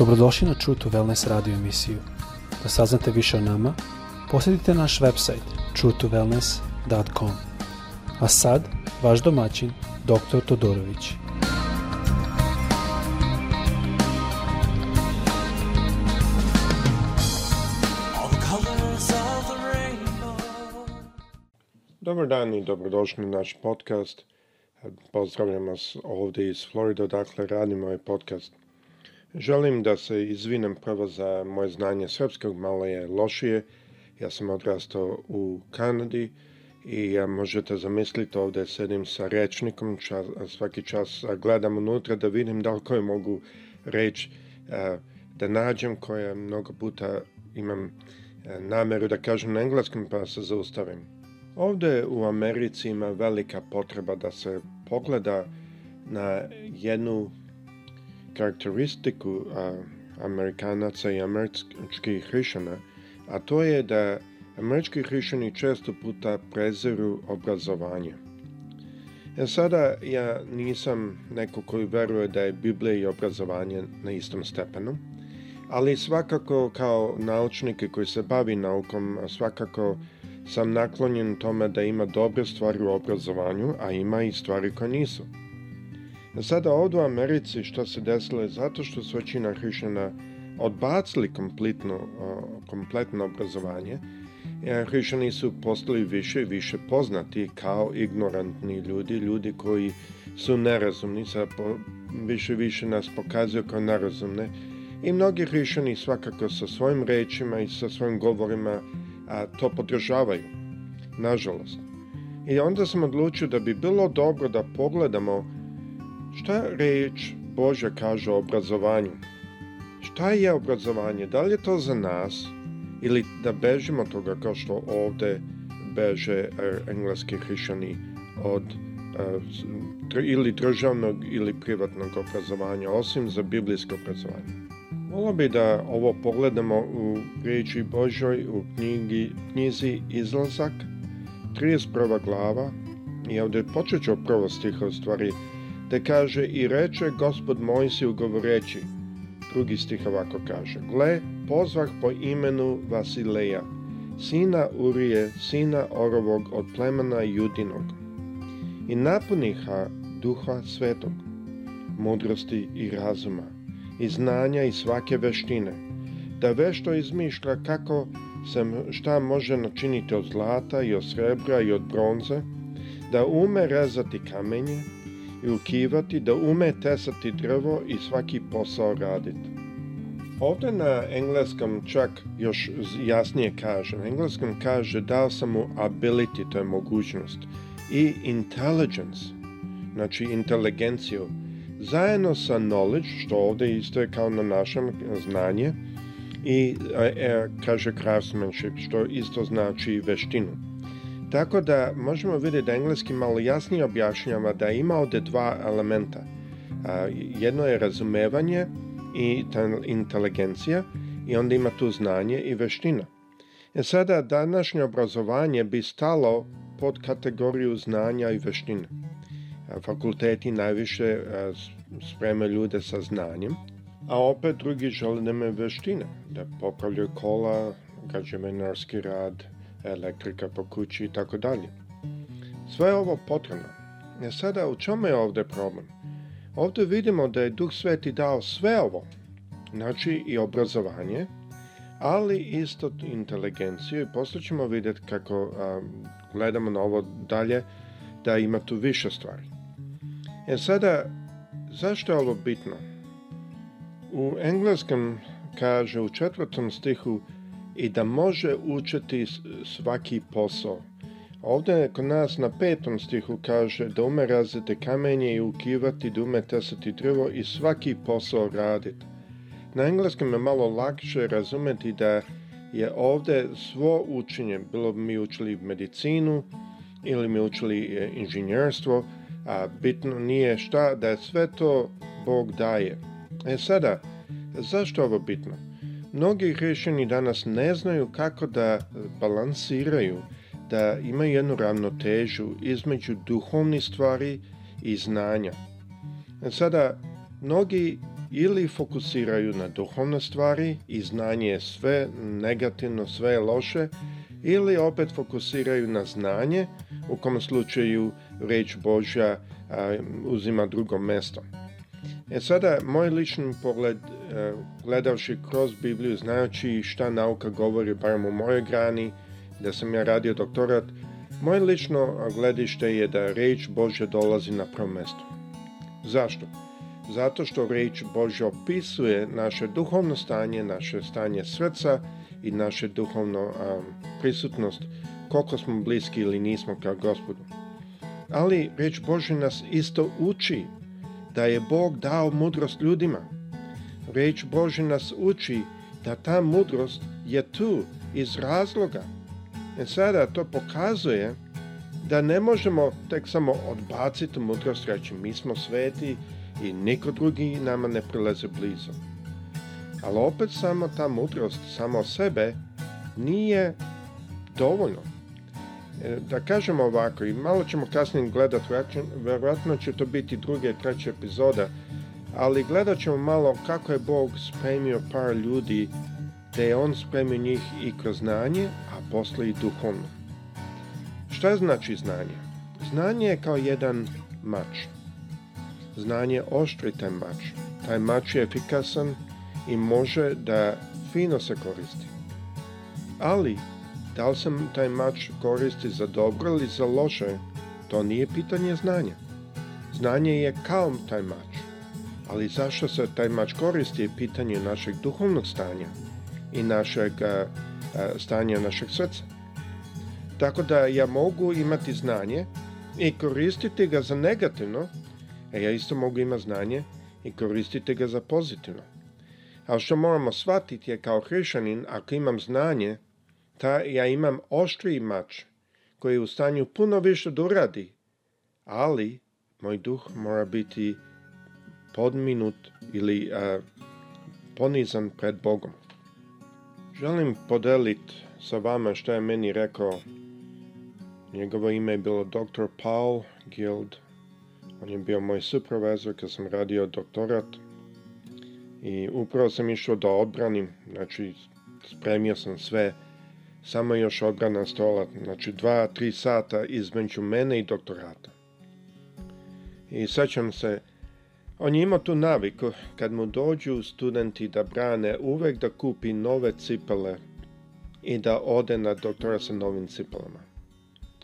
Dobrodošli na True to Wellness radio emisiju. Da saznate više o nama, posjetite naš website truetowellness.com. A sad, vaš domaćin, dr. Todorović. Dobar dan i dobrodošli na naš podcast. Pozdravljam vas ovde iz Florida, dakle radimo ovaj podcast Želim da se izvinem prvo za moje znanje srpskog, malo je lošije. Ja sam odrastao u Kanadi i ja možete zamisliti ovde sedim sa rečnikom, čas, svaki čas gledam unutra da vidim da li koje mogu reč e, da nađem koje mnogo puta imam e, nameru da kažem na engleskom pa se zaustavim. Ovde u Americi ima velika potreba da se pogleda na jednu karakteristiku a, Amerikanaca i američkih hrišćana, a to je da američki hrišćani često puta preziru obrazovanje. E sada ja nisam neko koji veruje da je Biblija i obrazovanje na istom stepenu, ali svakako kao naučnik koji se bavi naukom, svakako sam naklonjen tome da ima dobre stvari u obrazovanju, a ima i stvari koje nisu. E sada ovdje u Americi što se desilo je zato što su većina hrišćana odbacili kompletno, kompletno obrazovanje. E, hrišćani su postali više i više poznati kao ignorantni ljudi, ljudi koji su nerazumni, sad više i više nas pokazuju kao nerazumne. I mnogi hrišćani svakako sa svojim rečima i sa svojim govorima a, to podržavaju, nažalost. I onda sam odlučio da bi bilo dobro da pogledamo Šta reč Božja kaže o obrazovanju? Šta je obrazovanje? Da li je to za nas ili da bežimo toga kao što ovde beže e, engleski hrišćani od e, ili državnog ili privatnog obrazovanja, osim za biblijsko obrazovanje. Volao bi da ovo pogledamo u reči Božoj u knjigi, knjizi Izlazak, 31. glava, i ovde počet ću prvo stiha u stvari, te kaže i reče gospod Mojsiju govoreći, drugi stih ovako kaže, gle, pozvah po imenu Vasileja, sina Urije, sina Orovog od plemena Judinog, i napuniha duha svetog, mudrosti i razuma, i znanja i svake veštine, da vešto izmišlja kako se šta može načiniti od zlata i od srebra i od bronze, da ume rezati kamenje, i ukivati da ume tesati drvo i svaki posao raditi. Ovde na engleskom čak još jasnije kaže. Na engleskom kaže dao sam mu ability, to je mogućnost, i intelligence, znači inteligenciju, zajedno sa knowledge, što ovde isto je kao na našem znanje, i e, e, kaže craftsmanship, što isto znači veštinu. Tako da možemo vidjeti da engleski malo jasnije objašnjava da ima ovdje dva elementa. Jedno je razumevanje i inteligencija i onda ima tu znanje i veština. E sada današnje obrazovanje bi stalo pod kategoriju znanja i veštine. Fakulteti najviše spreme ljude sa znanjem, a opet drugi žele da veštine, da popravljaju kola, građevinarski rad, elektrika po kući i tako dalje. Sve je ovo potrebno. E sada, u čemu je ovde problem? Ovde vidimo da je Duh Sveti dao sve ovo, znači i obrazovanje, ali isto inteligenciju i posle ćemo videti kako a, gledamo na ovo dalje, da ima tu više stvari. E sada, zašto je ovo bitno? U engleskom kaže u četvrtom stihu i da može učiti svaki posao. Ovde kod nas na petom stihu kaže da ume raziti kamenje i ukivati, da ume tesati drvo i svaki posao raditi. Na engleskom je malo lakše razumeti da je ovde svo učenje, bilo bi mi učili medicinu ili mi učili e, inženjerstvo, a bitno nije šta, da je sve to Bog daje. E sada, zašto ovo bitno? Mnogi hrišćani danas ne znaju kako da balansiraju, da imaju jednu ravnotežu između duhovnih stvari i znanja. Sada, mnogi ili fokusiraju na duhovne stvari i znanje je sve negativno, sve je loše, ili opet fokusiraju na znanje, u kom slučaju reč Božja a, uzima drugo mesto. E sada, moj lični pogled, e, gledavši kroz Bibliju, znajući šta nauka govori, barem u mojoj grani, da sam ja radio doktorat, moje lično gledište je da reč Bože dolazi na prvo mesto. Zašto? Zato što reč Bože opisuje naše duhovno stanje, naše stanje srca i naše duhovno a, prisutnost, koliko smo bliski ili nismo ka gospodu. Ali reč Bože nas isto uči da je Bog dao mudrost ljudima. Reč Bože nas uči da ta mudrost je tu iz razloga. E sada to pokazuje da ne možemo tek samo odbaciti mudrost reći mi smo sveti i niko drugi nama ne prilaze blizu. Ali opet samo ta mudrost, samo sebe, nije dovoljno. Da kažem ovako, i malo ćemo kasnije gledati, verovatno će to biti druga i treća epizoda, ali gledat ćemo malo kako je Bog spremio par ljudi, da je On spremio njih i kroz znanje, a posle i duhovno. Šta znači znanje? Znanje je kao jedan mač. Znanje je oštri taj mač. Taj mač je efikasan i može da fino se koristi. Ali da li sam taj mač koristi za dobro ili za loše, to nije pitanje znanja. Znanje je kao taj mač, ali zašto se taj mač koristi je pitanje našeg duhovnog stanja i našeg e, e, stanja našeg srca. Tako da ja mogu imati znanje i koristiti ga za negativno, a ja isto mogu imati znanje i koristiti ga za pozitivno. Ali što moramo shvatiti je kao hrišanin, ako imam znanje, Ta, ja imam oštriji mač koji je u stanju puno više da uradi, ali moj duh mora biti podminut ili a, ponizan pred Bogom. Želim podeliti sa vama što je meni rekao. Njegovo ime je bilo dr. Paul Guild. On je bio moj supervezor kad sam radio doktorat. I upravo sam išao da odbranim, znači spremio sam sve Samo još odbrana stolat, znači dva, tri sata između mene i doktorata. I sećam se, on je imao tu naviku, kad mu dođu studenti da brane, uvek da kupi nove cipele i da ode na doktora sa novim cipelama.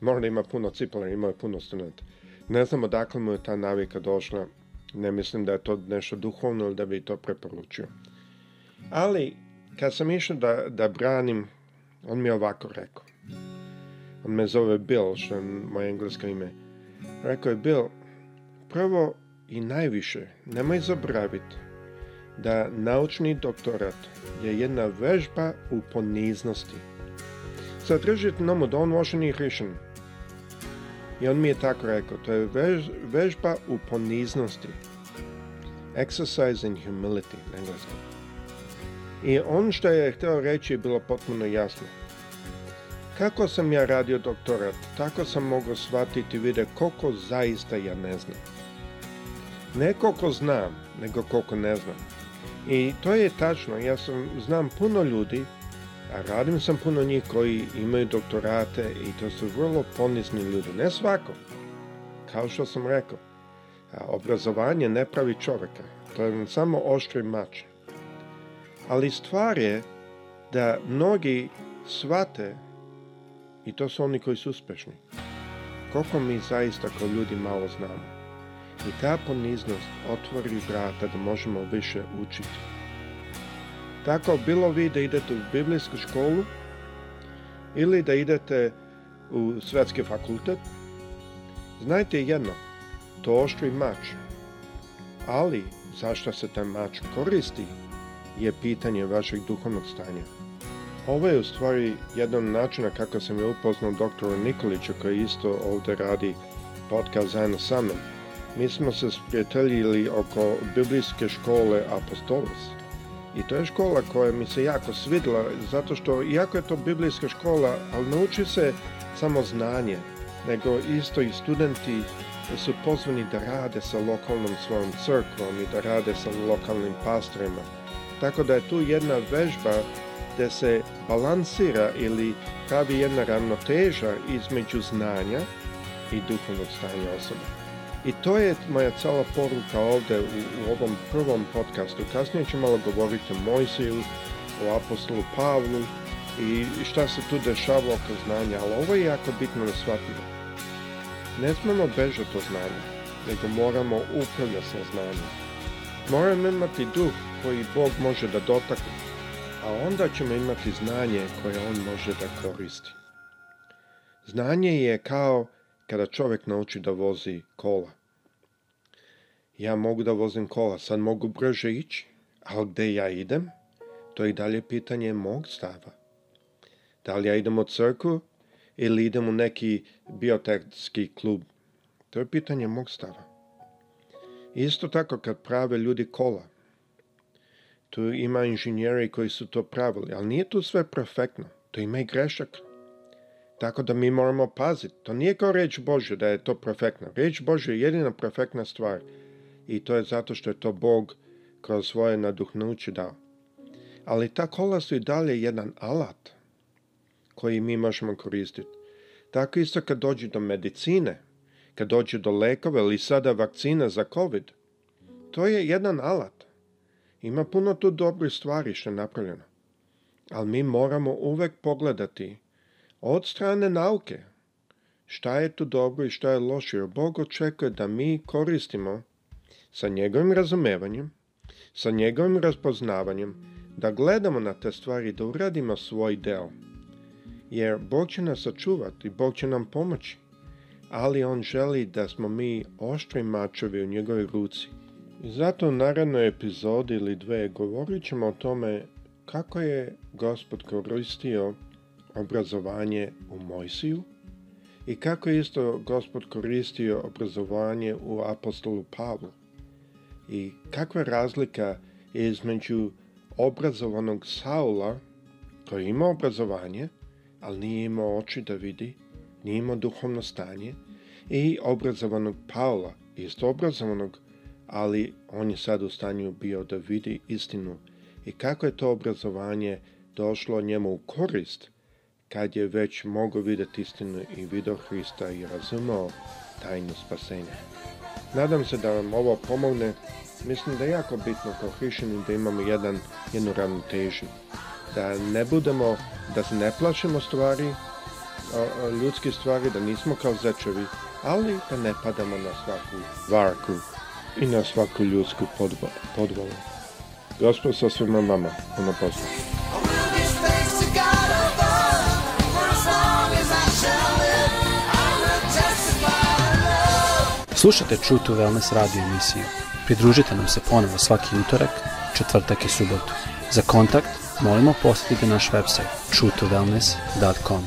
Možda ima puno cipela, ima je puno studenta. Ne znam odakle mu je ta navika došla, ne mislim da je to nešto duhovno ili da bi to preporučio. Ali, kad sam išao da, da branim On mi je ovako rekao. On me zove Bill, što je moje englesko ime. Rekao je Bill, prvo i najviše, nemoj zaboraviti da naučni doktorat je jedna vežba u poniznosti. Zadržite nomu od on loše nije rešen. I on mi je tako rekao, to je vež, vežba u poniznosti. Exercise in humility na engleskom. I on što je hteo reći je bilo potpuno jasno. Kako sam ja radio doktorat, tako sam mogao shvatiti vide koliko zaista ja ne znam. Ne koliko znam, nego koliko ne znam. I to je tačno, ja sam, znam puno ljudi, a radim sam puno njih koji imaju doktorate i to su vrlo ponisni ljudi, ne svako. Kao što sam rekao, obrazovanje ne pravi čovjeka, to je samo oštri mač ali stvar je da mnogi shvate, i to su oni koji su uspešni, koliko mi zaista kao ljudi malo znamo. I ta poniznost otvori vrata da možemo više učiti. Tako, bilo vi da idete u biblijsku školu ili da idete u svetski fakultet, znajte jedno, to oštri mač. Ali, zašto se taj mač koristi je pitanje vašeg duhovnog stanja. Ovo je u stvari jedan način kako sam je upoznao doktora Nikolića koji isto ovde radi podcast zajedno sa mnom. Mi smo se sprijateljili oko biblijske škole Apostolos. I to je škola koja mi se jako svidla, zato što iako je to biblijska škola, ali nauči se samo znanje, nego isto i studenti su pozvani da rade sa lokalnom svojom crkvom i da rade sa lokalnim pastorima Tako da je tu jedna vežba gde se balansira ili pravi jedna ravnoteža između znanja i duhovnog stanja osobe. I to je moja cela poruka ovde u, u ovom prvom podcastu. Kasnije ću malo govoriti o Mojsiju, o apostolu Pavlu i šta se tu dešava oko znanja, ali ovo je jako bitno da shvatimo. Ne smemo bežati od znanja, nego moramo upravljati sa znanjem. Moram imati duh koji Bog može da dotakne, a onda ćemo imati znanje koje On može da koristi. Znanje je kao kada čovek nauči da vozi kola. Ja mogu da vozim kola, sad mogu brže ići, ali gde ja idem, to je i dalje pitanje mog stava. Da li ja idem u crku ili idem u neki biotekski klub? To je pitanje mog stava. Isto tako kad prave ljudi kola. Tu ima inženjeri koji su to pravili, ali nije tu sve perfektno. to ima i grešak. Tako da mi moramo paziti. To nije kao reč Bože da je to perfektno. Reč Bože je jedina perfektna stvar. I to je zato što je to Bog kroz svoje naduhnuće dao. Ali ta kola su i dalje jedan alat koji mi možemo koristiti. Tako isto kad dođe do medicine, kad dođe do lekova ili sada vakcina za COVID, to je jedan alat. Ima puno tu dobrih stvari što je napravljeno. Ali mi moramo uvek pogledati od strane nauke šta je tu dobro i šta je loše. Jer Bog očekuje da mi koristimo sa njegovim razumevanjem, sa njegovim razpoznavanjem, da gledamo na te stvari da uradimo svoj deo. Jer Bog će nas sačuvati, Bog će nam pomoći ali on želi da smo mi oštri mačevi u njegovoj ruci. I zato u narednoj epizodi ili dve govorit ćemo o tome kako je gospod koristio obrazovanje u Mojsiju i kako je isto gospod koristio obrazovanje u apostolu Pavlu i kakva razlika je između obrazovanog Saula koji ima obrazovanje, ali nije imao oči da vidi, nije imao duhovno stanje i obrazovanog Paula, isto obrazovanog, ali on je sad u stanju bio da vidi istinu i kako je to obrazovanje došlo njemu u korist kad je već mogao videti istinu i video Hrista i razumao tajnu spasenja. Nadam se da vam ovo pomogne. Mislim da je jako bitno kao hrišćani da imamo jedan, jednu ravnotežu. Da ne budemo, da se ne plašemo stvari, ljudske stvari, da nismo kao zečevi, ali da ne padamo na svaku varku i na svaku ljudsku podvalu. Gospod sa svima vama, ono posljedno. Slušate True to Wellness radio emisiju. Pridružite nam se ponovo svaki utorak, četvrtak i subotu. Za kontakt molimo posjetite naš website truetowellness.com.